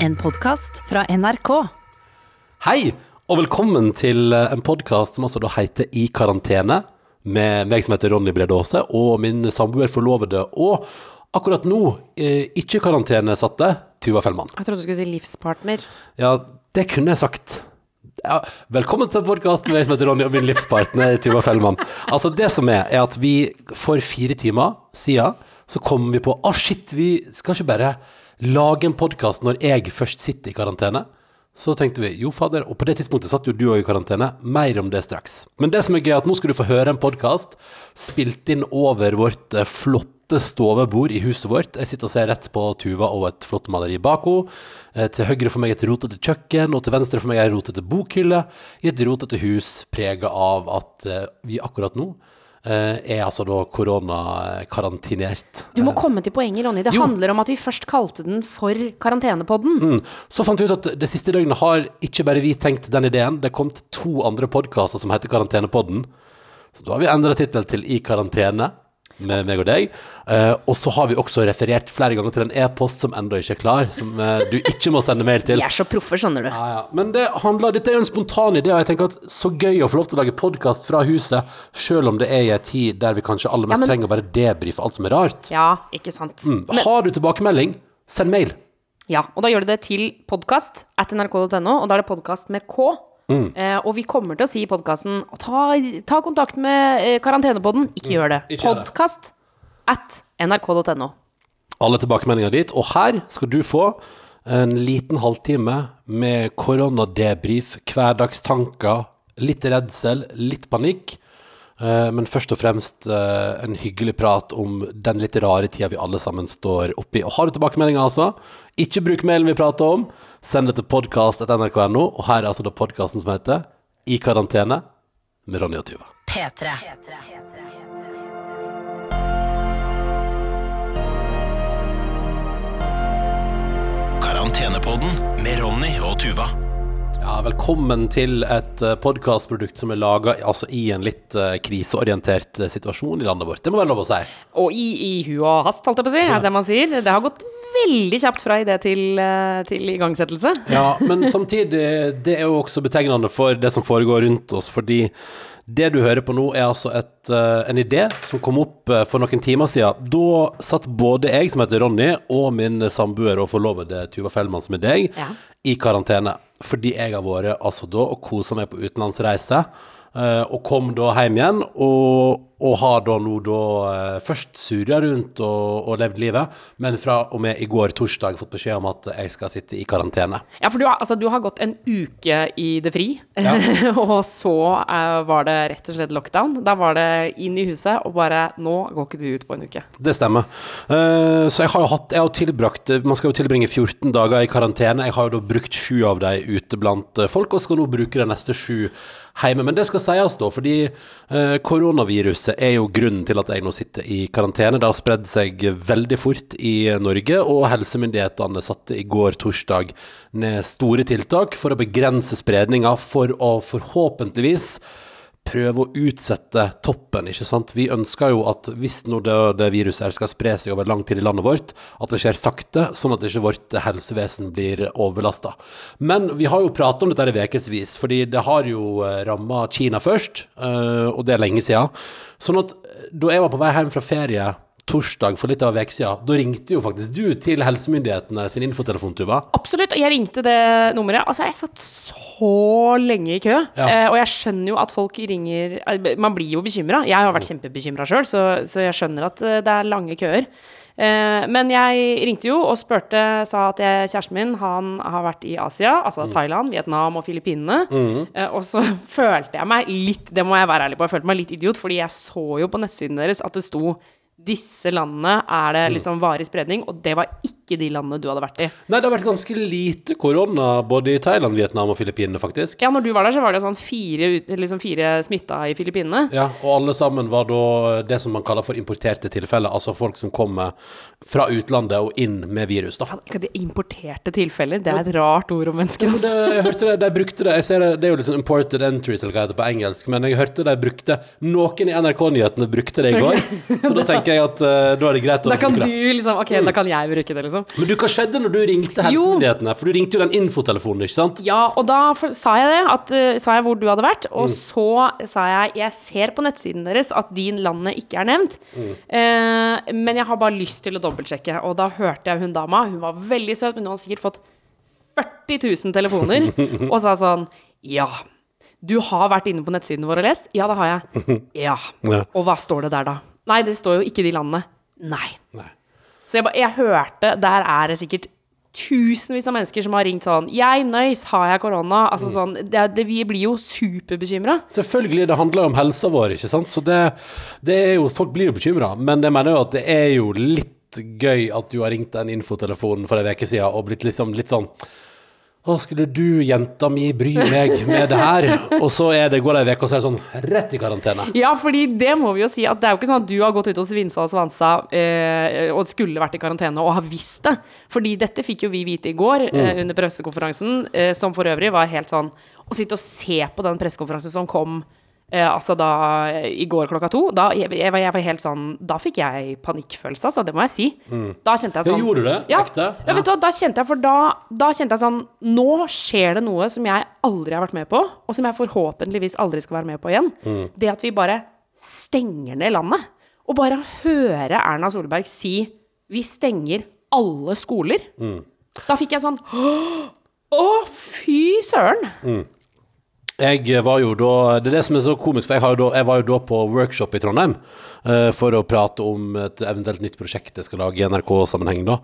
En podkast fra NRK. Hei, og velkommen til eh, en podkast som altså da heter I karantene, med meg som heter Ronny Brede Aase, og min samboer forlovede, og akkurat nå, eh, ikke karantenesatte, Tuva Fellmann. Jeg trodde du skulle si livspartner. Ja, det kunne jeg sagt. Ja, velkommen til podkasten med meg som heter Ronny, og min livspartner Tuva Fellmann. Altså, det som er, er at vi for fire timer siden så kom vi på Å, shit, vi skal ikke bare lage en podkast når jeg først sitter i karantene. Så tenkte vi jo fader, og på det tidspunktet satt jo du òg i karantene. Mer om det straks. Men det som er gøy, at nå skal du få høre en podkast spilt inn over vårt eh, flotte stovebord i huset vårt. Jeg sitter og ser rett på Tuva og et flott maleri bak henne. Eh, Til høyre for meg et rotete kjøkken, og til venstre for meg ei rotete bokhylle. I et rotete hus prega av at eh, vi akkurat nå er altså da koronakarantinert. Du må komme til poenget, Ronny. Det Jo. handler om at vi først kalte den for Karantenepodden. Mm. Så fant vi ut at det siste døgnet har ikke bare vi tenkt den ideen, det kom to andre podkaster som heter Karantenepodden. Så da har vi endra tittel til I karantene med meg og deg. Eh, og så har vi også referert flere ganger til en e-post som ennå ikke er klar, som eh, du ikke må sende mail til. Vi er så proffe, skjønner du. Ja, ja. Men det handler, dette er jo en spontan idé, og jeg tenker at så gøy å få lov til å lage podkast fra huset, selv om det er i en tid der vi kanskje aller mest Ja, men- trenger å bare debrife alt som er rart. Ja, ikke sant. Mm. Men, Har du tilbakemelding, send mail. ja, og da gjør du det til podkast at nrk.no, og da er det podkast med K. Mm. Eh, og vi kommer til å si i podkasten ta, ta kontakt med eh, Karantenepodden. Ikke. Mm. Gjør det. Podkast at nrk.no. alle tilbakemeldinger dit. Og her skal du få en liten halvtime med koronadebrief, hverdagstanker, litt redsel, litt panikk. Eh, Men først og fremst eh, en hyggelig prat om den litt rare tida vi alle sammen står oppi. Og har du tilbakemeldinger, altså, ikke bruk mailen vi prater om. Send det til podkast.nrk.no. Og her er altså da podkasten som heter I karantene med Ronny og Tuva. P3. Karantenepodden med Ronny og Tuva. Ja, velkommen til et podkastprodukt som er laga altså, i en litt uh, kriseorientert eh, situasjon i landet vårt. Det må være lov å si. Og i, i hu og hast, holdt jeg på å si, er det det man sier. Det har gått veldig kjapt fra idé til, uh, til igangsettelse. Ja, Men samtidig, det er jo også betegnende for det som foregår rundt oss, fordi det du hører på nå, er altså et, eh, en idé som kom opp eh, for noen timer siden. Da satt både jeg, som heter Ronny, og min samboer og forlovede Tuva Fellmann, som er deg, Ja. i karantene. Fordi jeg har vært altså da og kosa meg på utenlandsreise. eh, og kom da hjem igjen, og, og har da nå da eh, først surra rundt og, og levd livet, men fra og med i går torsdag fått beskjed om at jeg skal sitte i karantene. Ja, for du har, altså, du har gått en uke i det fri, Ja. og så eh, var det rett og slett lockdown. Da var det inn i huset, og bare Nå går ikke du ut på en uke. Det stemmer. Eh, så jeg har jo hatt Jeg har tilbrakt Man skal jo tilbringe 14 dager i karantene. Jeg har jo da brukt sju av dem ute blant folk, og skal nå bruke de neste sju hjemme. Men det skal sies, da, fordi eh, koronaviruset er jo grunnen til at jeg nå sitter i karantene. Det har spredd seg veldig fort i Norge, og helsemyndighetene satte i går torsdag ned store tiltak for å begrense spredninga, for å forhåpentligvis prøve å utsette toppen, ikke sant? Vi ønsker jo at hvis nå det, det viruset her skal spre seg over lang tid i landet vårt, at det skjer sakte, sånn at ikke vårt helsevesen blir overbelasta. Men vi har jo pratet om dette i ukevis, fordi det har jo ramma Kina først, eh, og det er lenge siden. Sånn at eh, da jeg var på vei hjem fra ferie torsdag for litt av en uke siden, da ringte jo faktisk du til helsemyndighetene sin infotelefon, Tuva. Absolutt. Og jeg ringte det nummeret. Altså, jeg satt så lenge i kø. Ja. Eh, og jeg skjønner jo at folk ringer eh, Man blir jo bekymra. Jeg har vært kjempebekymra sjøl, så, så jeg skjønner at eh, det er lange køer. Eh, men jeg ringte jo og spurte, sa at jeg, kjæresten min han har vært i Asia, altså Thailand, Vietnam og Filippinene. Eh, og så følte jeg meg litt, det må jeg være ærlig på, jeg følte meg litt idiot, fordi jeg så jo på nettsiden deres at det sto disse landene er det liksom varig spredning, og det var ikke de landene du hadde vært i. Nei, det har vært ganske lite korona både i Thailand, Vietnam og Filippinene, faktisk. Ja, når du var der, så var det sånn fire, liksom fire smitta i Filippinene. Ja, og alle sammen var da det som man kaller for importerte tilfeller, altså folk som kommer fra utlandet og inn med virus. Da. De importerte tilfeller, det er et rart ord om mennesker. Altså. Ja, det, jeg hørte det, de brukte det, jeg ser det, det er jo sånn imported entries, eller hva det heter på engelsk, men jeg hørte de brukte, noen i NRK-nyhetene brukte det i går, så da tenker jeg jeg at uh, da er det greit å Da kan bruke du det. liksom Ok, da kan jeg bruke det, liksom. Men du, hva skjedde når du ringte helsemyndighetene? For du ringte jo den infotelefonen, ikke sant? Ja, og da for, sa jeg det, at, uh, sa jeg hvor du hadde vært, og så sa jeg jeg ser på nettsiden deres at din landet ikke er nevnt, eh, men jeg har bare lyst til å dobbeltsjekke. Og da hørte jeg hun dama, hun var veldig søt, men hun har sikkert fått 40 000 telefoner, og sa sånn Ja, du har vært inne på nettsiden vår og lest? Ja, det har jeg. Ja. Ja. Og hva står det der, da? Nei, det står jo ikke de landene. Nei. Nei. Så jeg, ba- jeg hørte Der er det sikkert tusenvis av mennesker som har ringt sånn Jeg nøys, har jeg korona? Altså sånn det, det, Vi blir jo superbekymra. Selvfølgelig, det handler jo om helsa vår, ikke sant? Så det, det er jo, folk blir jo bekymra. Men jeg mener jo at det er jo litt gøy at du har ringt den infotelefonen for en uke siden og blitt liksom litt sånn Å, skulle du, jenta mi, bry meg med det her? Og så det, går det ei uke, og så er det sånn rett i karantene. Ja, fordi det må vi jo si at det er jo ikke sånn at du har gått ut og svinsa og svansa eh, og skulle vært i karantene og har visst det. Fordi dette fikk jo vi vite i går eh, under pressekonferansen, eh, som for øvrig var helt sånn Å sitte og se på den pressekonferansen som kom eh, altså da i går klokka to, da jeg, jeg, var, jeg var helt sånn Da fikk jeg panikkfølelse, altså. Det må jeg si. Da kjente jeg Ja, sånn gjorde du det? Ja, Ekte? ja. vet du hva, da kjente jeg for da, da kjente jeg sånn Nå skjer det noe som jeg aldri har vært med på, og som jeg forhåpentligvis aldri skal være med på igjen. Det at vi bare stenger ned landet. Og bare høre Erna Solberg si vi stenger alle skoler. Da fikk jeg sånn Å, fy søren! Jeg var jo da Det er det som er så komisk, for jeg, da, jeg var jo da på workshop i Trondheim uh, for å prate om et eventuelt nytt prosjekt jeg skal lage i NRK-sammenheng, da.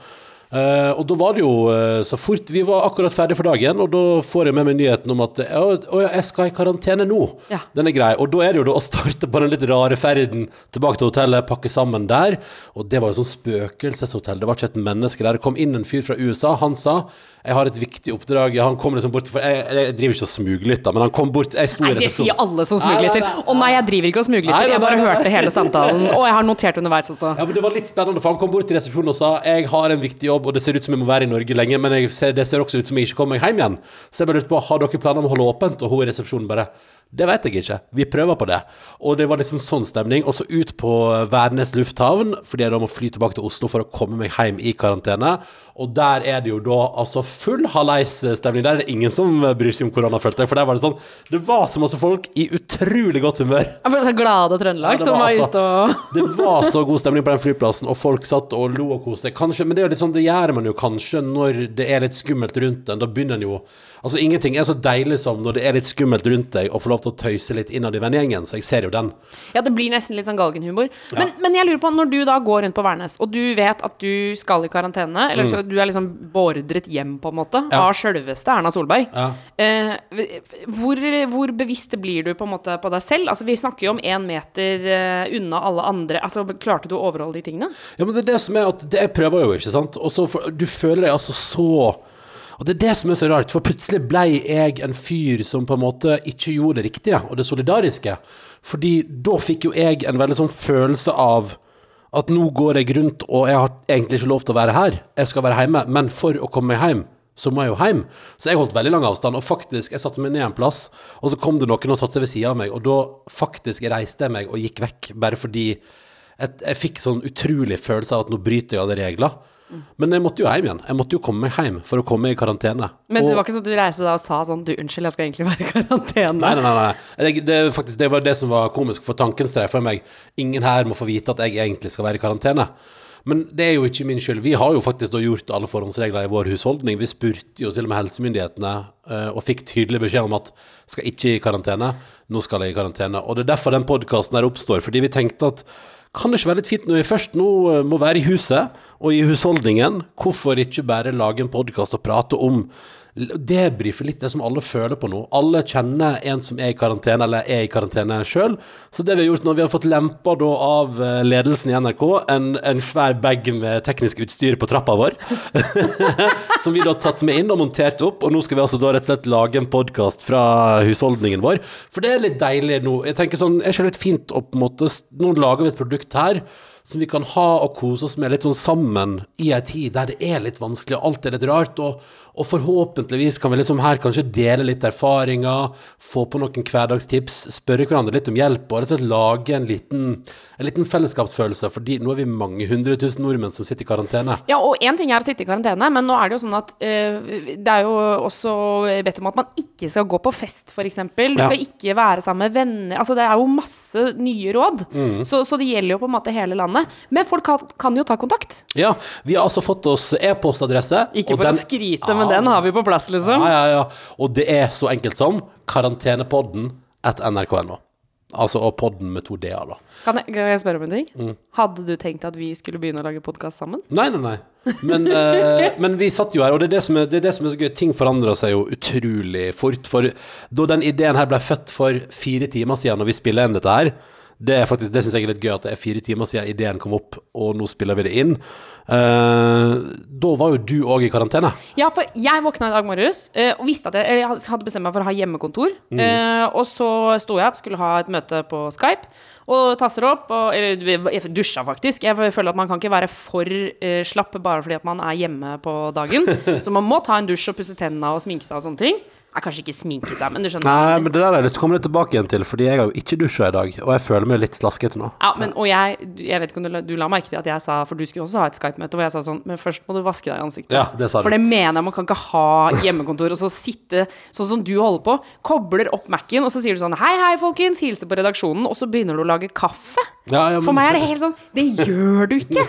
Eh, og da var det jo uh, så fort Vi var akkurat ferdig for dagen, og da får jeg med meg nyheten om at å, å jeg skal i karantene nå. Ja. Den er grei. Og da er det jo da å starte på den litt rare ferden tilbake til hotellet, pakke sammen der. Og det var jo sånn spøkelseshotell. Det var ikke et menneske der. Det kom inn en fyr fra USA. Han sa jeg har et viktig oppdrag. Han kom liksom bort for Jeg, jeg driver ikke og smuglytter, men han kom bort Jeg sto Nei, det sier alle som smuglytter. Å nei, jeg driver ikke og smuglytter. Jeg bare hørte hele samtalen. Og jeg har notert underveis også. Ja, men Det var litt spennende, for han kom bort til resepsjonen og sa Jeg har en viktig jobb, og det ser ut som jeg må være i Norge lenge, men ser, det ser også ut som jeg ikke kommer meg hjem igjen. Så jeg bare lurte på Har dere planer om å holde åpent? Og hun i resepsjonen bare Det vet jeg ikke. Vi prøver på det. Og det var liksom sånn stemning. Og så ut på Værnes lufthavn, fordi jeg da må fly tilbake til Oslo for å komme meg hjem i karantene. Og der er det jo da altså full halleis-stemning. Der er det ingen som bryr seg om korona, følte jeg. For der var det sånn Det var så masse folk i utrolig godt humør. Jeg ble så glade Trøndelag Ja, som var var altså- ute og Det var så god stemning på den flyplassen, og folk satt og lo og koste seg. Kanskje, men det er jo litt sånn, det gjør man jo kanskje når det er litt skummelt rundt en. Da begynner en jo Altså, ingenting er så deilig som når det er litt skummelt rundt deg, å få lov til å tøyse litt innad i vennegjengen. Så jeg ser jo den. Ja, det blir nesten litt sånn galgenhumor. Men, men jeg lurer på, når du da går rundt på Værnes, og du vet at du skal i karantene, eller så du er liksom beordret hjem, på en måte, Mm. Ja. av sjølveste Erna Solberg, Ja. eh, hvor, hvor bevisst blir du på en måte på deg selv? Altså, vi snakker jo om én meter eh, unna alle andre. Altså, klarte du å overholde de tingene? Ja, men det er det som er at det, Jeg prøver jo, ikke sant. Og så du føler deg altså så Og det er det som er så rart, for plutselig ble jeg en fyr som på en måte ikke gjorde det riktige og det solidariske. Fordi da fikk jo jeg en veldig sånn følelse av at nå går jeg rundt, og jeg har egentlig ikke lov til å være her. Jeg skal være hjemme, men for å komme meg hjem, så må jeg jo hjem. Så jeg holdt veldig lang avstand, og faktisk, jeg satte meg ned en plass, og så kom det noen og satte seg ved siden av meg, og da faktisk reiste jeg meg og gikk vekk, bare fordi jeg, jeg fikk sånn utrolig følelse av at nå bryter jeg alle regler. Men jeg måtte jo hjem igjen. Jeg måtte jo komme meg hjem for å komme i karantene. Men det var ikke sånn at du reiste deg og sa sånn Du, unnskyld, jeg skal egentlig være i karantene. Nei, nei, nei. nei. Det, det, faktisk, det var det som var komisk, for tanken streif for meg. Ingen her må få vite at jeg egentlig skal være i karantene. Men det er jo ikke min skyld. Vi har jo faktisk da gjort alle forhåndsregler i vår husholdning. Vi spurte jo til og med helsemyndighetene eh, og fikk tydelig beskjed om at skal ikke i karantene. Nå skal jeg i karantene. Og det er derfor den podkasten her oppstår. Fordi vi tenkte at kan det ikke være litt fint når vi først nå eh, må være i huset og i husholdningen, hvorfor ikke bare lage en podkast og prate om debrife litt det som alle føler på nå. Alle kjenner en som er i karantene, eller er i karantene sjøl. Så det vi har gjort nå, vi har fått lempa da av eh, ledelsen i NRK en, en svær bag med teknisk utstyr på trappa vår. som vi da har tatt med inn og montert opp. Og nå skal vi altså da rett og slett lage en podkast fra husholdningen vår. For det er litt deilig nå. Jeg tenker sånn, er ikke litt fint å på en måte Nå lager vi et produkt her som vi kan ha og kose oss med litt sånn sammen i ei tid der det er litt vanskelig og alt er litt rart. Og, og forhåpentligvis kan vi liksom her kanskje dele litt erfaringer, få på noen hverdagstips, spørre hverandre litt om hjelp og rett og slett lage en liten, en liten fellesskapsfølelse. Fordi nå er vi mange hundre tusen nordmenn som sitter i karantene. Ja, og én ting er å sitte i karantene, men nå er det jo sånn at øh, det er jo også bedt om at man ikke skal gå på fest, f.eks. Du Ja. skal ikke være sammen med venner. Altså, det er jo masse nye råd. Mm. Så, så det gjelder jo på en måte hele landet. Men folk kan, kan jo ta kontakt. Ja, vi har altså fått oss e-postadresse. Ikke for den- å skryte, men den har vi på plass, liksom. Ja, ja, ja. Og det er så enkelt som karantenepodden at nrk.no. Altså og podden med to d-er, da. Kan jeg, kan jeg spørre om en ting? Mm. Hadde du tenkt at vi skulle begynne å lage podkast sammen? Nei, nei, nei. Men, eh, men vi satt jo her, og det er det, som er, det er det som er så gøy. Ting forandrer seg jo utrolig fort. For da den ideen her ble født for fire timer siden, når vi spiller inn dette her Det er faktisk, det syns jeg er litt gøy, at det er fire timer siden ideen kom opp, og nå spiller vi det inn. Eh, da var jo du òg i karantene. Ja, for jeg våkna i dag morges eh, og visste at jeg, jeg hadde bestemt meg for å ha hjemmekontor. Mm. Eh, og så sto jeg opp, skulle ha et møte på Skype, og tasser opp. Og, eller dusja faktisk. Jeg føler at man kan ikke være for slapp bare fordi at man er hjemme på dagen. så man må ta en dusj og pusse tennene og sminke seg og sånne ting. Jeg kanskje ikke sminke seg, men du skjønner. Nei, men det der har jeg lyst til å komme litt tilbake igjen til, fordi jeg har jo ikke dusja i dag, og jeg føler meg litt slaskete nå. Ja, men, og jeg, jeg vet ikke om du, la- merke til at jeg sa For du skulle også ha et Skype-møte hvor jeg sa sånn Men først må du vaske deg i ansiktet. Ja, det. For det mener jeg man kan ikke ha hjemmekontor og så sitte sånn som du holder på. Kobler opp Mac-en, og så sier du sånn Hei, hei, folkens. Hilser på redaksjonen. Og så begynner du å lage kaffe. Ja, ja, For meg er det helt sånn Det gjør du ikke!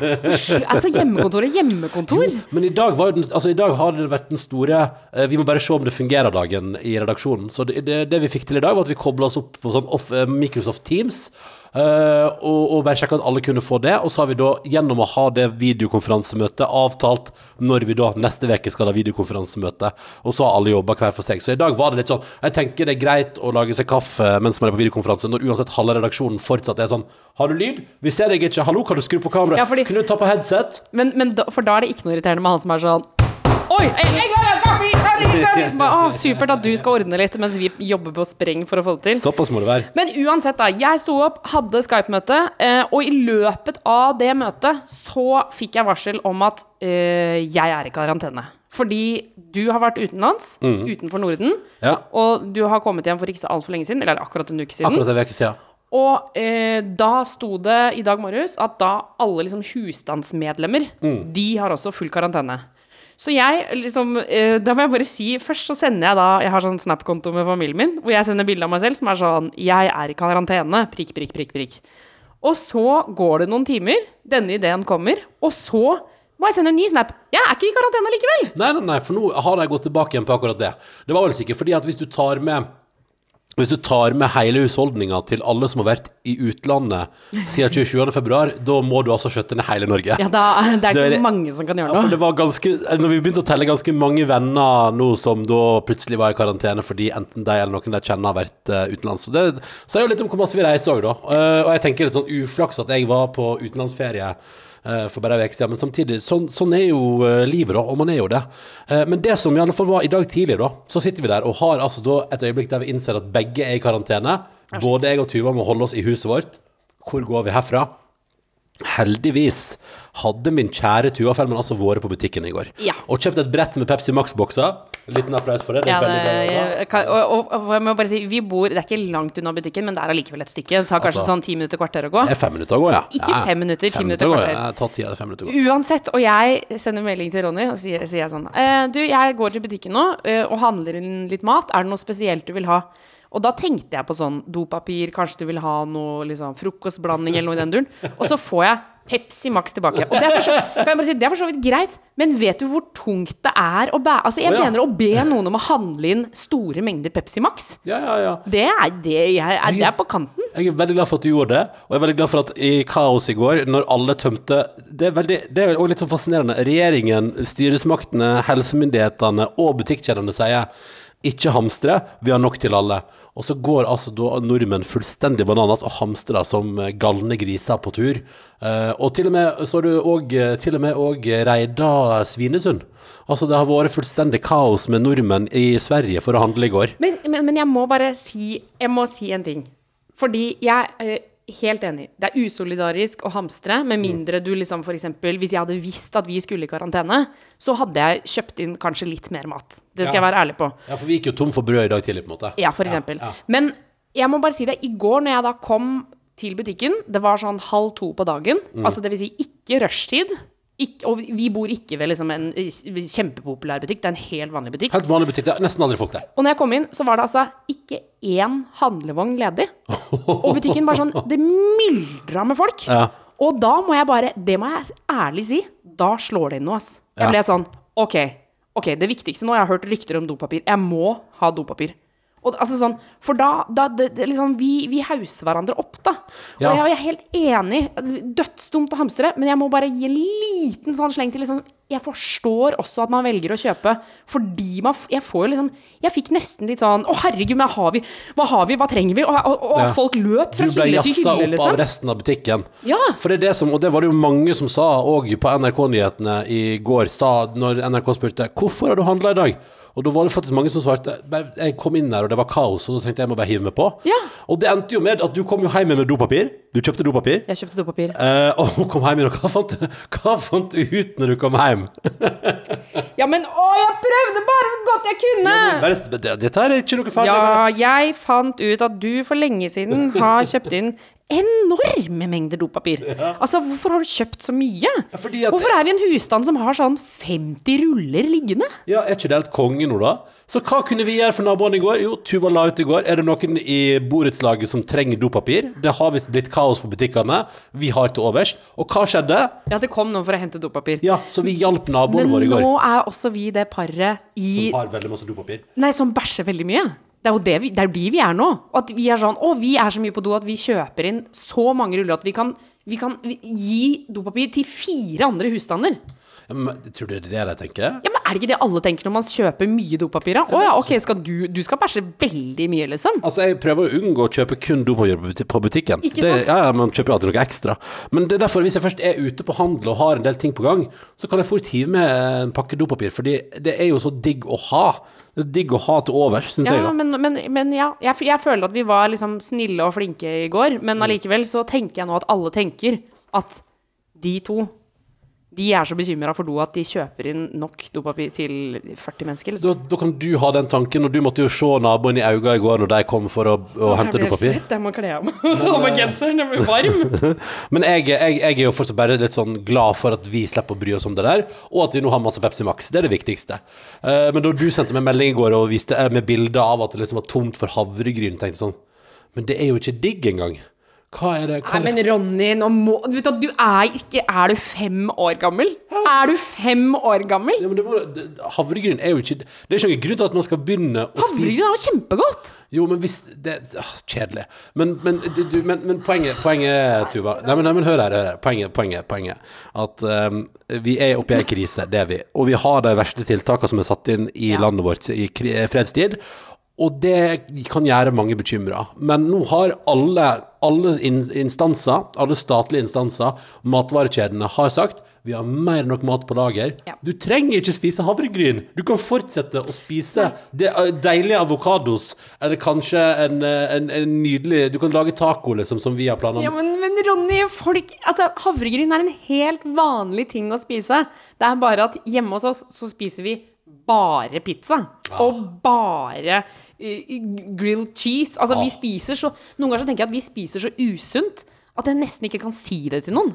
Altså, hjemmekontor er hjemmekontor. Men i dag, var jo altså i dag har det vært den store eh, Vi må bare se om det fungerer dagen i redaksjonen. Så det, det, det vi fikk til i dag, var at vi kobla oss opp på sånn off, eh, Microsoft Teams. Eh, og, og bare sjekka at alle kunne få det. Og så har vi da, gjennom å ha det videokonferansemøtet, avtalt når vi da neste uke skal ha videokonferansemøte. Og så har alle jobba hver for seg. Så i dag var det litt sånn Jeg tenker det er greit å lage seg kaffe mens man er på videokonferanse, når uansett halve redaksjonen fortsatt er sånn Har du lyd? Vi ser deg ikke. Hallo, kan du skru på kameraet? Ja, fordi- Kunne du ta på headset? Men, men da, for da er det ikke noe irriterende med han som er sånn Oi! Kaffe! Som bare, «Å, supert at du skal ordne litt mens vi jobber på spreng for å få det til. Såpass må det være. Men uansett, da. Jeg sto opp, hadde Skype-møte, eh, og i løpet av det møtet så fikk jeg varsel om at øh, jeg er i karantene. Fordi du har vært utenlands, utenfor Norden, Ja. og du har kommet hjem for ikke så altfor lenge siden, eller akkurat en uke siden. Akkurat en uke siden. Og eh, da sto det i dag morges at da alle liksom husstandsmedlemmer, de har også full karantene. Så jeg liksom eh, Da må jeg bare si Først så sender jeg da Jeg har sånn Snap-konto med familien min, hvor jeg sender bilde av meg selv som er sånn Jeg er i karantene. Prikk, prikk, prikk, prikk. Og så går det noen timer, denne ideen kommer, og så må jeg sende en ny snap. Jeg er ikke i karantene likevel! Nei, nei, nei, for nå har de gått tilbake igjen på akkurat det. Det var vel sikkert fordi at hvis du tar med hvis du tar med hele husholdninga til alle som har vært i utlandet siden 27. februar, da må du altså skjøtte ned hele Norge. Ja, da, Det er Det det mange som kan gjøre Ja, noe. det var ganske Når vi begynte å telle ganske mange venner nå som da plutselig var i karantene fordi enten de eller noen de kjenner har vært uh, utenlands. Så det sier jo litt om hvor masse vi reiser òg, da. Uh, og jeg tenker litt sånn uflaks at jeg var på utenlandsferie for bare ei uke siden, men samtidig, sånn, sånn er jo eh, livet, da, og man er jo det. Eh, men det som i alle fall var i dag tidlig, da, så sitter vi der og har altså da et øyeblikk der vi innser at begge er i karantene. Både jeg og Tuva må holde oss i huset vårt. Hvor går vi herfra? Heldigvis hadde min kjære Tuva Fellmann altså vært på butikken i går. Ja. Og kjøpt et brett med Pepsi Max-bokser. Liten applaus for det. det, Ja, det, jeg, kan- og, og, og jeg må bare si, vi bor Det er ikke langt unna butikken, men det er allikevel et stykke. Det tar kanskje Altså, sånn ti minutter, kvarter å gå. Det er fem minutter å gå, ja. Ikke fem minutter, ti fem minutter, å kvarter. Tar tida, fem minutter å gå. Uansett, og jeg sender melding til Ronny og sier, sier sånn eh, Du, jeg går til butikken nå eh, og handler inn litt mat. Er det noe spesielt du vil ha? Og da tenkte jeg på sånn dopapir, kanskje du vil ha noe liksom, frokostblanding eller noe i den duren. Og så får jeg Pepsi Max tilbake. Og det er, så, si, det er for så vidt greit, men vet du hvor tungt det er å bære Altså, jeg oh, ja. mener å be noen om å handle inn store mengder Pepsi Max. Ja, ja, ja. Det er, det, jeg, er, det er på kanten. Jeg er veldig glad for at du gjorde det, og jeg er veldig glad for at i kaos i går, når alle tømte Det er, veldig, det er også litt sånn fascinerende. Regjeringen, styresmaktene, helsemyndighetene og butikkjedene sier ikke hamstre, vi har nok til alle. Og så går altså da nordmenn fullstendig bananas og hamstrer som galne griser på tur. Eh, og til og med så har du òg til og med òg reida Svinesund. Altså det har vært fullstendig kaos med nordmenn i Sverige for å handle i går. Men, men, men jeg må bare si Jeg må si en ting. Fordi jeg, eh, helt enig. Det er usolidarisk å hamstre, med mindre du liksom eksempel Hvis jeg hadde visst at vi skulle i karantene, så hadde jeg kjøpt inn kanskje litt mer mat. Det skal Ja. jeg være ærlig på. Ja, for vi gikk jo tom for brød i dag tidlig, på en måte. Ja, for eksempel. Ja, ja. Men jeg må bare si det. I går når jeg da kom til butikken, det var sånn halv to på dagen. Mm. Altså det vil si ikke rushtid. Ikke, og vi bor ikke ved liksom en kjempepopulær butikk. Det er en helt vanlig butikk. Helt vanlig butikk. Det er nesten aldri folk der. Og når jeg kom inn, så var det altså ikke én handlevogn ledig. Og butikken bare sånn Det myldra med folk. Ja. Og da må jeg bare Det må jeg ærlig si. Da slår det inn noe, ass. Jeg ble sånn OK. Ok, det viktigste nå Jeg har hørt rykter om dopapir. Jeg må ha dopapir. Og, altså sånn, for da, da det, det, liksom, Vi, vi hauser hverandre opp, da. Ja. Og jeg, jeg er helt enig. Dødsdumt å hamstre, men jeg må bare gi en liten sånn sleng til liksom Jeg forstår også at man velger å kjøpe fordi man Jeg får jo liksom Jeg fikk nesten litt sånn Å, herregud, men har vi, hva har vi? Hva trenger vi? Og, og, og Ja. folk løp fra Du ble hylle Du ble jassa opp av liksom. resten av butikken. Ja. For det er det som, og det var det jo mange som sa òg på NRK-nyhetene i går, sa når NRK spurte hvorfor har du handla i dag? Og da var det faktisk mange som svarte Jeg kom inn her, og det var kaos, og da tenkte jeg jeg må bare hive meg på. Ja. Og det endte jo med at du kom jo hjem med dopapir. Du kjøpte dopapir. Jeg kjøpte dopapir. Eh, og hun kom hjem igjen, og hva fant, hva fant du ut når du kom hjem? Ja, men å, jeg prøvde bare så godt jeg kunne! Bare, det- dette er ikke noe farlig. Ja, jeg fant ut at du for lenge siden har kjøpt inn enorme mengder dopapir. Altså, hvorfor har du kjøpt så mye? at- Hvorfor er vi en husstand som har sånn 50 ruller liggende? Ja, Er ikke det helt konge nå, da? Så hva kunne vi gjøre for naboene i går? Jo, Tuva la ut i går. Er det noen i borettslaget som trenger dopapir? Det har visst blitt kaos på butikkene. Vi har til overs. Og hva skjedde? Ja, det kom noen for å hente dopapir. Ja, så vi hjalp naboene våre i går. Men nå er også vi det paret i Som har veldig masse dopapir. Nei, som bæsjer veldig mye. Det er jo det vi, det er de vi er nå. At vi er sånn Å, vi er så mye på do at vi kjøper inn så mange ruller at vi kan, vi kan gi dopapir til fire andre husstander. Men, tror du det er det de tenker? Ja, men Er det ikke det alle tenker når man kjøper mye dopapir? Å ja, ok, skal du, du skal bæsje veldig mye, liksom? Altså, Jeg prøver å unngå å kjøpe kun dopapir på butikken. Ikke Det, sant? ja, ja, Man kjøper alltid noe ekstra. Men det er derfor, hvis jeg først er ute på handel og har en del ting på gang, så kan jeg fort hive med en pakke dopapir. Fordi det er jo så digg å ha. Det er digg å ha til overs, syns jeg. Ja, da. men, men, men ja, jeg, jeg føler at vi var liksom snille og flinke i går, men Mm. allikevel så tenker jeg nå at alle tenker at de to de er så bekymra for do at de kjøper inn nok dopapir til 40 mennesker. Liksom. Da, da kan du ha den tanken, og du måtte jo se naboen i øynene i går når de kom for å, å hente blir helt dopapir. jeg må kle av meg og ta av meg genseren, jeg blir varm. Men jeg, jeg, jeg er jo fortsatt bare litt sånn glad for at vi slipper å bry oss om det der, og at vi nå har masse Pepsi Max. Det er det viktigste. Eh, men da du sendte meg melding i går og viste eh, med bilder av at det liksom var tomt for havregryn, tenkte jeg sånn Men det er jo ikke digg engang. Hva er det hva Nei, er det men Ronny, nå må du vet at du er ikke Er du fem år gammel? Er du fem år gammel? ja, men det må, det, Havregryn er jo ikke Det er ikke noen grunn til at man skal begynne å spise Havregryn er jo kjempegodt! Jo, men hvis det, å, Kjedelig. Men, men, du, men, men poenget, poenget, Tuva Nei, men, hør her, hør her. Poenget, poenget, poenget. At um, vi er oppe i ei krise, det er vi. Og vi har de verste tiltakene som er satt inn i Ja. landet vårt i fredstid. Og det kan gjøre mange bekymra. Men nå har alle, alle instanser, alle statlige instanser, matvarekjedene, har sagt vi har mer enn nok mat på lager. Ja. Du trenger ikke spise havregryn. Du kan fortsette å spise det eh, deilige avokados, eller kanskje en, eh, en, en nydelig Du kan lage taco, liksom, som vi har planer om. Ja, men, men Ronny, folk Altså, havregryn er en helt vanlig ting å spise. Det er bare at hjemme hos oss så spiser vi bare pizza. Og bare eh, grilled cheese. Altså, vi Ah. spiser så Noen ganger så tenker jeg at vi spiser så usunt at jeg nesten ikke kan si det til noen.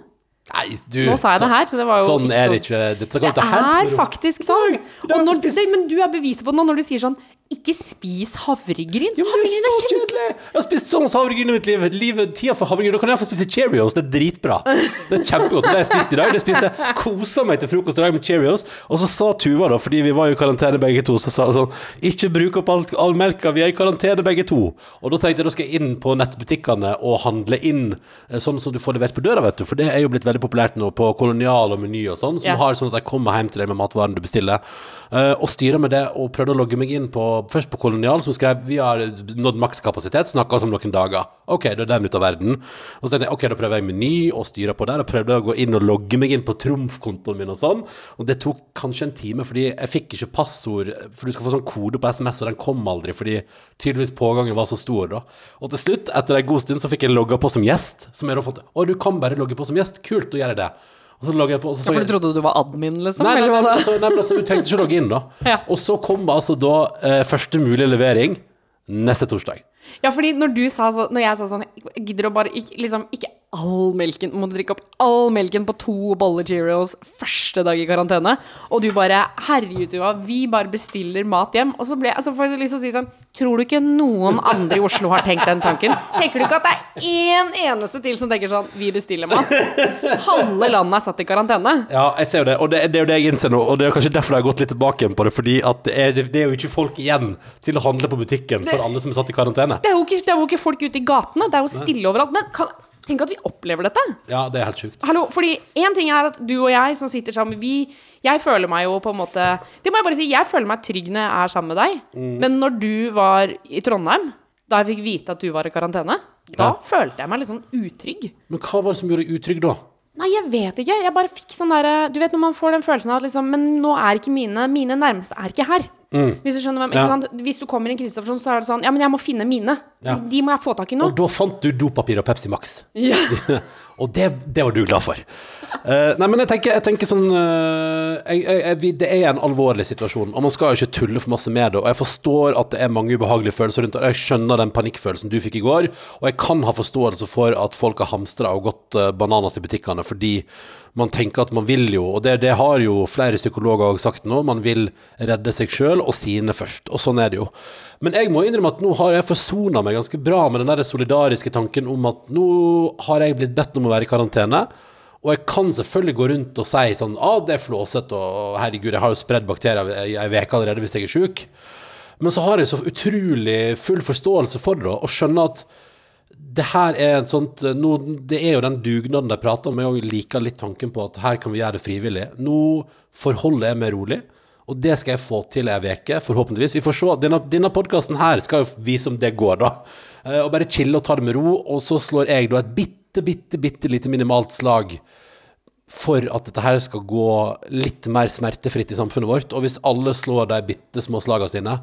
Nei, du, Nå sa jeg det her, så det var jo Sånn ikke er det sånn. ikke. Det, kan Det ta er faktisk sånn. Og når, det, men du er beviset på det nå når du sier sånn Ikke spis havregryn. Ja, men det er så kjedelig! Jeg har spist så masse havregryn i mitt liv. Livet, tida for havregryn. Da kan jeg få spise Cheerios. Det er dritbra. Det er kjempegodt. Det har jeg spist i dag. Det spiste Kosa meg til frokost i dag med Cheerios. Og så sa Tuva, da, fordi vi var jo i karantene begge to, så sa hun sånn Ikke bruk opp all, all melka, vi er i karantene begge to. Og da tenkte jeg da skal jeg inn på nettbutikkene og handle inn eh, sånn som du får levert på døra, vet du. For det er jo blitt veldig populært nå på Kolonial og Meny og sånn, som Ja. har sånn at de kommer hjem til deg med matvaren du bestiller. Eh, og styrer med det, og prøvde å logge meg inn på først på Kolonial, som skrev vi har nådd makskapasitet, snakka oss om noen dager. Ok, da er den ute av verden. Og så tenkte jeg ok, da prøver jeg Meny og styrer på der. Og prøvde å gå inn og logge meg inn på Trumf-kontoen min og sånn. Og det tok kanskje en time, fordi jeg fikk ikke passord. For du skal få sånn kode på SMS, og den kom aldri fordi tydeligvis pågangen var så stor, da. Og til slutt, etter en god stund, så fikk jeg logga på som gjest. Som jeg da fått Å, du kan bare logge på som gjest. Kult, da gjør jeg det. Og så logger jeg på, så så For du trodde du var admin, liksom? Nei, nei, nei, nei, altså, nei, men altså, du trengte ikke å logge inn, da. Ja. Og så kom altså da eh, første mulige levering neste torsdag. Ja, fordi når du sa så, Når jeg sa sånn Gidder å bare ikke, liksom, ikke all melken Må du drikke opp all melken på to boller Cheerios første dag i karantene? Og du bare Herregud, Tuva, vi bare bestiller mat hjem. Og så ble altså, får jeg så lyst til å si sånn Tror du ikke noen andre i Oslo har tenkt den tanken? Tenker du ikke at det er én eneste til som tenker sånn Vi bestiller mat? Halve landet er satt i karantene. Ja, jeg ser jo det, og det, det er jo det jeg innser nå, og det er kanskje derfor jeg har gått litt tilbake på det, fordi at det er, det er jo ikke folk igjen til å handle på butikken for alle som er satt i karantene. Det er jo ikke, det er jo ikke folk ute i gatene. Det er jo stille overalt. Men kan, tenk at vi opplever dette. Ja, det er helt sjukt. Hallo, fordi en ting er at du og jeg som sitter sammen Vi, jeg føler meg jo på en måte Det må jeg bare si, jeg føler meg trygg når jeg er sammen med deg Mm. Men når du var i Trondheim Da jeg fikk vite at du var i karantene Da Ja. følte jeg meg litt sånn utrygg Men hva var det som gjorde deg utrygg da? Nei, jeg vet ikke, jeg bare fikk sånn der Du vet når man får den følelsen av at liksom Men nå er ikke mine, mine nærmeste er ikke her Hvis du skjønner hvem, ikke Mm. Ja. Hvis du kommer i en krisesituasjon så er det sånn Ja, men jeg må finne mine Ja. De må jeg få tak i nå Og da fant du dopapir og Pepsi Max. ja. Og det, det var du glad for. Uh, nei, men jeg tenker, jeg tenker sånn uh, jeg, jeg, Det er en alvorlig situasjon, og man skal jo ikke tulle for masse med det. Og jeg forstår at det er mange ubehagelige følelser rundt det. Jeg skjønner den panikkfølelsen du fikk i går, og jeg kan ha forståelse for at folk har hamstra og gått uh, bananas i butikkene fordi man tenker at man vil jo, og det, det har jo flere psykologer sagt nå, man vil redde seg sjøl og sine først. Og sånn er det jo. Men jeg må innrømme at nå har jeg forsona meg ganske bra med den der solidariske tanken om at nå har jeg blitt bedt om å være i karantene. Og jeg kan selvfølgelig gå rundt og si sånn ah, det er flåsete, og herregud, jeg har jo spredd bakterier i ei uke allerede hvis jeg er sjuk. Men så har jeg så utrolig full forståelse for det, og skjønner at det her er et sånt nå, Det er jo den dugnaden de prater om. Jeg liker litt tanken på at her kan vi gjøre det frivillig. Nå forholder jeg meg rolig, og det skal jeg få til ei uke, forhåpentligvis. Vi får se. Denne, denne podkasten her skal jo vise om det går, da. Eh, Og bare chille og ta det med ro, og så slår jeg da et bitte, bitte, bitte lite minimalt slag for at dette her skal gå litt mer smertefritt i samfunnet vårt. Og hvis alle slår de bitte små slagene sine,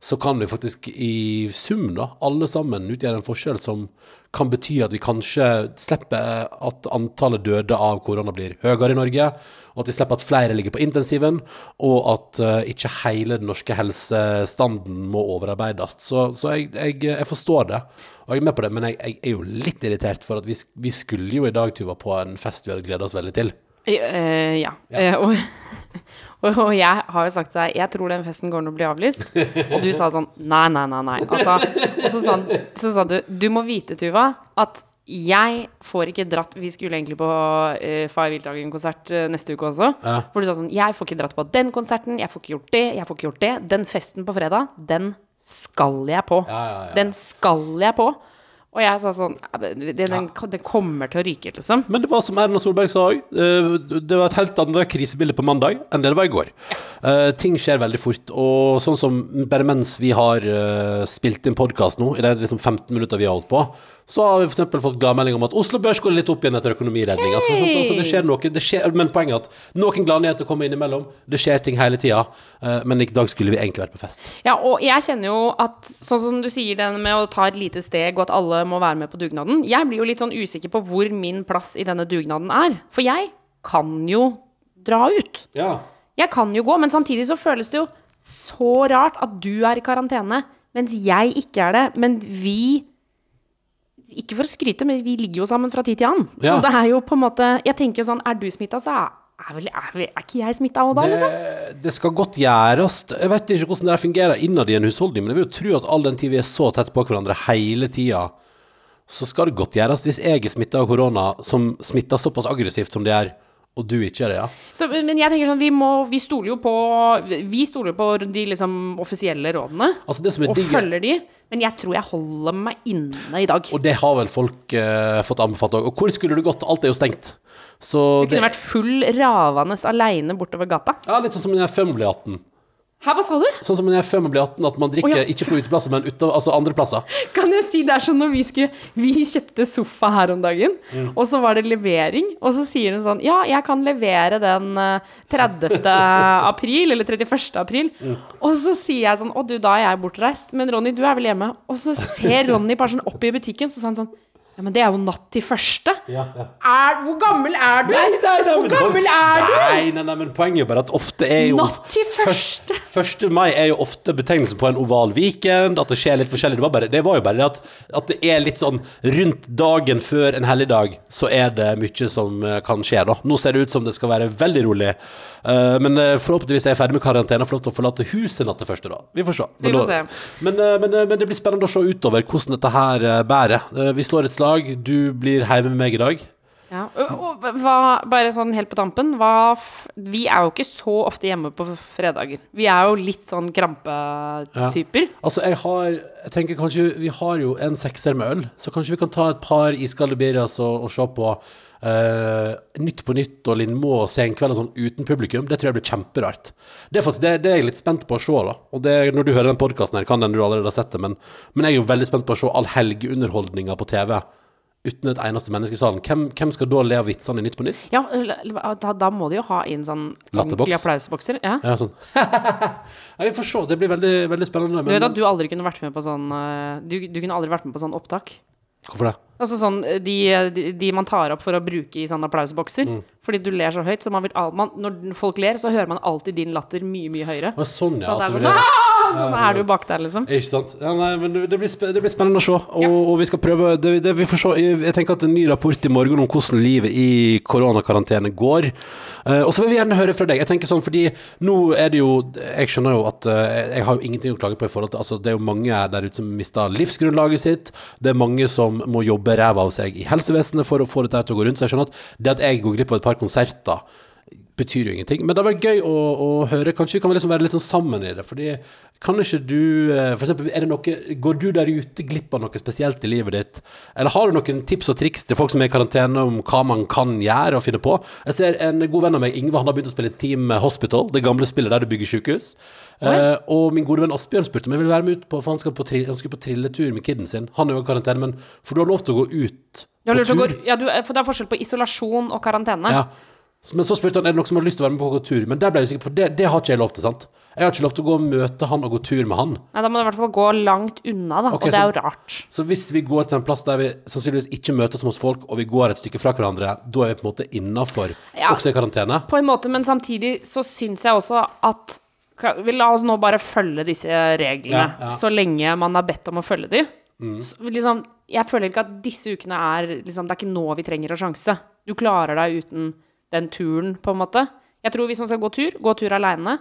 så kan vi faktisk i sum, da, alle sammen utgjøre en forskjell som kan bety at vi kanskje slipper at antallet døde av korona blir høyere i Norge, og at vi slipper at flere ligger på intensiven, og at uh, ikke hele den norske helsestanden må overarbeides. Så, så jeg, jeg, jeg forstår det, og jeg er med på det, men jeg, jeg er jo litt irritert for at vi, vi skulle jo i dag, Tuva, på en fest vi hadde gleda oss veldig til. Eh, ja. Eh, og, og, jeg har jo sagt til deg Jeg tror den festen går til å bli avlyst. Og du sa sånn Nei, nei, nei. nei. Altså, og så sa, så sa du Du må vite, Tuva, at jeg får ikke dratt Vi skulle egentlig på uh, Fay Wildhagen-konsert uh, neste uke også. Ja. For du sa sånn Jeg får ikke dratt på den konserten, jeg får ikke gjort det, jeg får ikke gjort det. Den festen på fredag, den skal jeg på. Ja, ja, ja. Den skal jeg på. Og jeg sa sånn Den, den, den kommer til å ryke, liksom. Men det var som Erna Solberg sa òg, det var et helt annet krisebilde på mandag enn det det var i går. Eh, ting skjer veldig fort, og sånn som bare mens vi har eh, spilt inn podkast nå, i de liksom 15 minutter vi har holdt på, så har vi f.eks. fått gladmelding om at Oslo Børs går litt opp igjen etter økonomiredning. Altså, altså, det skjer noe, det skjer, men poenget er at noen gladnyheter kommer innimellom. Det skjer ting hele tida, eh, men i dag skulle vi egentlig vært på fest. Ja, og jeg kjenner jo at sånn som du sier den med å ta et lite steg, og at alle må være med på dugnaden Jeg blir jo litt sånn usikker på hvor min plass i denne dugnaden er. For jeg kan jo dra ut. Ja. Jeg kan jo gå, men samtidig så føles det jo så rart at du er i karantene, mens jeg ikke er det. Men vi Ikke for å skryte, men vi ligger jo sammen fra tid til annen. Ja. Så det er jo på en måte Jeg tenker sånn, er du smitta, så er, vel, er, er ikke jeg smitta òg da, liksom? Det, skal godt gjøres. Jeg vet ikke hvordan det fungerer innad i en husholdning, men jeg vil jo tro at all den tid vi er så tett på hverandre hele tida, så skal det godt gjøres. Hvis jeg er smitta av korona, som smitter såpass aggressivt som det er, og du ikke er det, ja. Så, men jeg tenker sånn, vi, må, vi stoler jo på Vi stoler på de liksom offisielle rådene. Altså det som og digre. følger de. Men jeg tror jeg holder meg inne i dag. Og det har vel folk eh, fått anbefalt òg. Og hvor skulle du gått? Alt er jo stengt. Så Det kunne vært full ravende aleine bortover gata. Ja, litt sånn som den her Fumbly-hatten. Hæ, hva sa du? Sånn som jeg før man blir 18, at man drikker oh, ja. ikke på uteplasser, men ute, altså andre plasser. Kan jeg si det er sånn når vi skulle Vi kjøpte sofa her om dagen, Mm. og så var det levering, og så sier hun sånn Ja, jeg kan levere den eh, 30. april, eller 31. april. Mm. Og så sier jeg sånn Å, du, da er jeg bortreist. Men Ronny, du er vel hjemme? Og så ser Ronny bare sånn opp i butikken, så sa han sånn Ja, men det er jo natt til første. Er, hvor gammel er du? Nei, nei, nei, hvor men- gammel er du? Nei, nei, nei, men poenget er bare at ofte er jo Natt til første. Først- 1. mai er jo ofte betegnelsen på en oval weekend, at det skjer litt forskjellig. Det var, bare, det var jo bare det at, at det er litt sånn rundt dagen før en helligdag, så er det mye som eh, kan skje, da. Nå ser det ut som det skal være veldig rolig. uh, men eh, forhåpentligvis er jeg ferdig med karantene og får lov til å forlate huset natt til første, da. Vi får se. Vi Men, får da- se. Men, men, men det blir spennende å se utover hvordan dette her bærer. Vi slår et slag. Du blir hjemme med meg i dag. Ja. Og, og hva, bare sånn helt på tampen hva, Vi er jo ikke så ofte hjemme på fredager. Vi er jo litt sånn krampetyper. Altså, jeg har Jeg tenker kanskje Vi har jo en sekser med øl, så kanskje vi kan ta et par iskalde birras og, og se på eh, Nytt på nytt og Lindmo og Senkveld og sånn uten publikum. Det tror jeg blir kjemperart. Det er faktisk det, det er jeg litt spent på å se, da. Og det, når du hører den podkasten kan den du allerede har sett det, men, men jeg er jo veldig spent på å se all helgeunderholdninga på TV. Uten et eneste menneske i salen. Hvem, hvem skal da le av vitsene i Nytt på nytt? Ja, da, da må de jo ha inn sånn ordentlige applausbokser. Ja. Ja, sånn. vi får se. Det blir veldig, veldig spennende. Du vet at du aldri kunne vært med på sånn eh, Du, du kunne aldri vært med på sånn opptak. Hvorfor det? Altså sånn eh, de, de, de man tar opp for å bruke i sånne applausbokser. Mm. Fordi du ler så høyt, så man vil man, Når folk ler, så hører man alltid din latter mye, mye høyere. Å, sånn, ja. Så det er sånn! Sånn er du bak der, liksom. Ikke sant? Ja, nei, men det blir, det blir spennende å se. Og, og vi skal prøve det, det, vi får se. Jeg tenker at en ny rapport i morgen om hvordan livet i koronakarantene går. Uh, og så vil vi gjerne høre fra deg. Jeg tenker sånn, fordi nå er det jo Jeg skjønner jo at uh, jeg har jo ingenting å klage på i forhold til Altså, det er jo mange der ute som mister livsgrunnlaget sitt. Det er mange som må jobbe ræva av seg i helsevesenet for å få dette til å gå rundt. Så jeg skjønner at det at jeg går glipp av et par konserter betyr jo ingenting. Men det hadde vært gøy å, å høre. Kanskje vi kan liksom være litt sånn sammen i det. Fordi kan ikke du eh, For eksempel, er det noe, går du der ute glipp av noe spesielt i livet ditt? Eller har du noen tips og triks til folk som er i karantene om hva man kan gjøre og finne på? Jeg ser en god venn av meg, Ingve, han har begynt å spille Team Hospital, det gamle spillet der du bygger sykehus. Uh, og min gode venn Asbjørn spurte om jeg ville være med ut på For han skal på, han skal på trilletur med kiden sin. Han er jo i karantene, men for du har lov til å gå ut på tur. gå, ja, du, for det er forskjell på isolasjon og karantene. Ja. Men så spurte han er det noen som har lyst til å være med på å gå tur. Men der ble jeg usikker, for det, det har ikke jeg lov til. sant? Jeg har ikke lov til å gå og møte han og gå tur med han. Nei, da må du i hvert fall gå langt unna, da. Okay, og det er jo rart. Så hvis vi går til en plass der vi sannsynligvis ikke møtes hos folk, og vi går et stykke fra hverandre, da er vi på en måte innafor, Ja. også i karantene. På en måte, men samtidig så syns jeg også at vi La oss nå bare følge disse reglene Ja, ja. så lenge man er bedt om å følge de. Mm. Så, liksom, jeg føler ikke at disse ukene er liksom, Det er ikke nå vi trenger å sjanse. Du klarer deg uten den turen, på en måte. Jeg tror hvis man skal gå tur, gå tur aleine.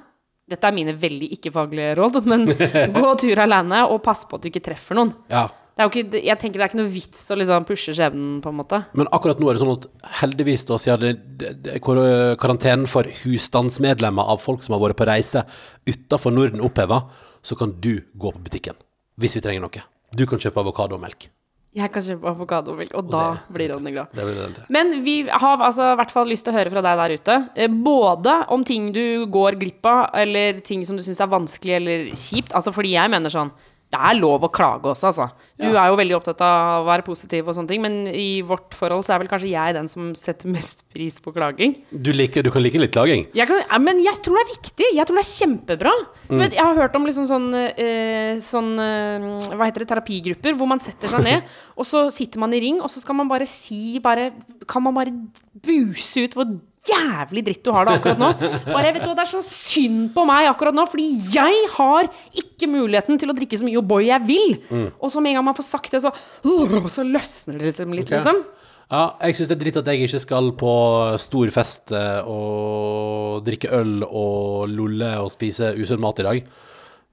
Dette er mine veldig ikke-faglige råd, men gå tur aleine og pass på at du ikke treffer noen. Ja. Ikke, jeg tenker det er ikke noe vits å liksom pushe skjebnen, på en måte. Men akkurat nå er det sånn at heldigvis, da, siden det, det, karantenen for husstandsmedlemmer av folk som har vært på reise utafor Norden oppheva, så kan du gå på butikken hvis vi trenger noe. Du kan kjøpe avokadomelk. Jeg kan kjøpe avokadomilk, og da blir Ronny glad. Det blir det. Men vi har altså i hvert fall lyst til å høre fra deg der ute. eh, Både om ting du går glipp av, eller ting som du syns er vanskelig eller kjipt. Altså fordi jeg mener sånn Det er lov å klage også, altså. Du er jo veldig opptatt av å være positiv og sånne ting, men i vårt forhold så er vel kanskje jeg den som setter mest pris på klaging. Du, liker, du kan like litt klaging. Jeg kan, ja, men jeg tror det er viktig. Jeg tror det er kjempebra. Mm. jeg har hørt om liksom sånn, eh, sånn eh, Hva heter det? Terapigrupper. Hvor man setter seg ned, og så sitter man i ring, og så skal man bare si bare, Kan man bare buse ut hvor jævlig dritt du har det akkurat nå? Bare, vet du Det er så synd på meg akkurat nå, fordi jeg har ikke muligheten til å drikke så mye O'boy jeg vil. Og så med en gang man får sagt det, så, så løsner det liksom litt, okay. liksom. Ja, jeg syns det er dritt at jeg ikke skal på stor fest eh, og drikke øl og lolle og spise usunn mat i dag.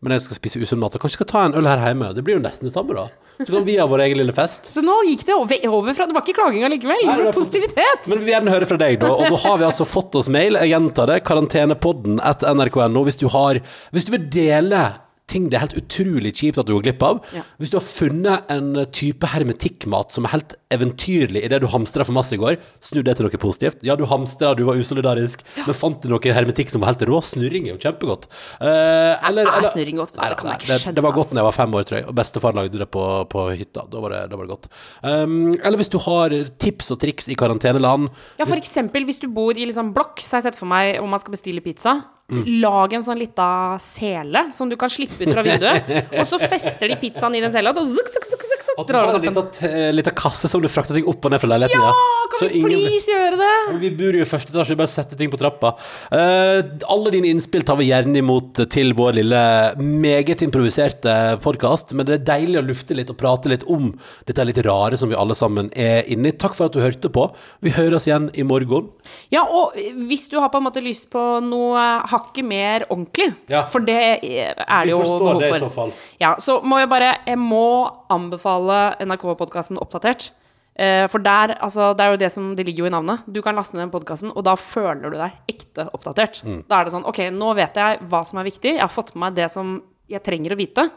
Men jeg skal spise usunn mat og kanskje skal ta en øl her hjemme. Det blir jo nesten det samme, da. Så kan vi ha vår egen lille fest. Så nå gikk det over, over fra Det var ikke klaging allikevel. Det var positivitet. Men vi vil gjerne høre fra deg, da. Og da har vi altså fått oss mail. Jeg gjentar det. Karantenepodden at nrk.no. Hvis du har Hvis du vil dele ting det er helt utrolig kjipt at du går glipp av. Ja. Hvis du har funnet en type hermetikkmat som er helt eventyrlig idet du hamstra for masse i går, snu det til noe positivt. Ja, du hamstra, du var usolidarisk, men fant du noe hermetikk som var helt rå? Snurring er jo kjempegodt. Eh, eller, Er eller- snurring godt? Vet Nei, det det, det var godt da jeg var fem år, tror jeg, og bestefar lagde det på, på hytta. Da var det, da var det godt. Um, eller hvis du har tips og triks i karanteneland. Ja, for eksempel hvis du bor i liksom blokk, så har jeg sett for meg om man skal bestille pizza. Mm. Lag en sånn lita sele som du kan slippe ut fra vinduet. og så fester de pizzaen i den sela, og så zuk, zuk, zuk, zuk, og drar den en opp en. lita kasse som du frakter ting opp og ned fra leiligheten. Ja, kan vi ingen- please gjøre det? Vi bor jo i første etasje, bare setter ting på trappa. Uh, alle dine innspill tar vi gjerne imot til vår lille meget improviserte podkast, men det er deilig å lufte litt og prate litt om dette litt rare som vi alle sammen er inne i. Takk for at du hørte på. Vi høres igjen i morgen. Ja, og hvis du har på en måte lyst på noe hakket mer ordentlig, Ja. for det er det jo Vi forstår det i så fall. Ja, så må jeg bare Jeg må anbefale NRK-podkasten Oppdatert. Eh, for der, altså, det er jo det som Det ligger jo i navnet. Du kan laste ned den podkasten, og da føler du deg ekte oppdatert. Mm. Da er det sånn Ok, nå vet jeg hva som er viktig. Jeg har fått med meg det som jeg trenger å vite.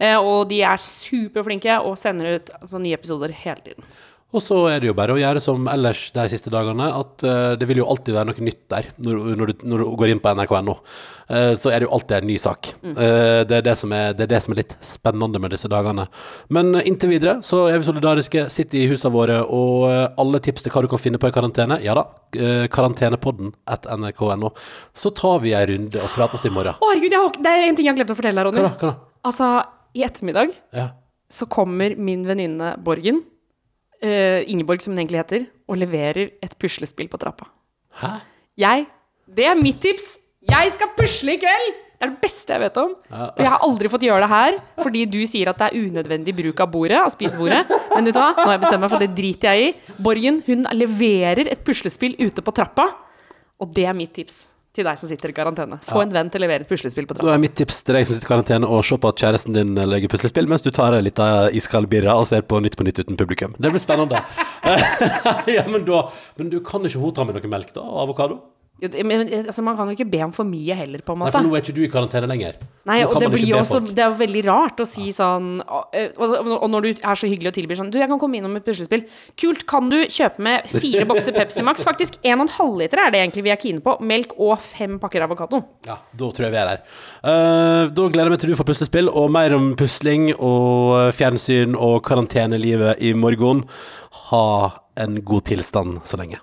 Eh, og de er superflinke og sender ut altså, nye episoder hele tiden. Og så er det jo bare å gjøre som ellers de siste dagene, at uh, det vil jo alltid være noe nytt der når, når, du, når du går inn på nrk.no. Uh, så er det jo alltid en ny sak. Uh, det, er det, som er, det er det som er litt spennende med disse dagene. Men eh, inntil videre så er vi solidariske, sitter i husene våre, og eh, alle tips til hva du kan finne på i karantene, ja da, karantenepodden at nrk.no. Så tar vi en runde og prates i morgen. Å, herregud, jeg har, det er en ting jeg har glemt å fortelle deg, Hva da? Hva da? Altså, i ettermiddag Ja. så kommer min venninne Borgen, eh, Ingeborg som hun egentlig heter, og leverer et puslespill på trappa. Hæ? Jeg Det er mitt tips! Jeg skal pusle i kveld! Det er det beste jeg vet om. Og jeg har aldri fått gjøre det her, fordi du sier at det er unødvendig bruk av bordet, av spisebordet. Men vet du hva? Nå har jeg bestemt meg for det driter jeg i. Borgen hun leverer et puslespill ute på trappa, og det er mitt tips til deg som sitter i karantene. Få en venn til å levere et puslespill på trappa. Da er mitt tips til deg som sitter i karantene, å se på at kjæresten din legger puslespill, mens du tar ei lita iskald birra og ser på Nytt på Nytt uten publikum. Det blir spennende. ja, men da Men du kan ikke hun ta med noe melk, da? Og avokado? Jo, det- Men, altså, man kan jo ikke be om for mye heller, på en måte. Nei, for nå er ikke du i karantene lenger. Nei, og det blir jo også. Det er veldig rart å si sånn Og, og, og når du er så hyggelig og tilbyr sånn Du, jeg kan komme innom et puslespill. Kult. Kan du kjøpe med fire bokser Pepsi Max? Faktisk en og en halvliter er det egentlig vi er kine på. Melk og fem pakker avokado. Ja, da tror jeg vi er der. Uh, da gleder jeg meg til du får puslespill, og mer om pusling og fjernsyn og karantenelivet i morgen. Ha en god tilstand så lenge.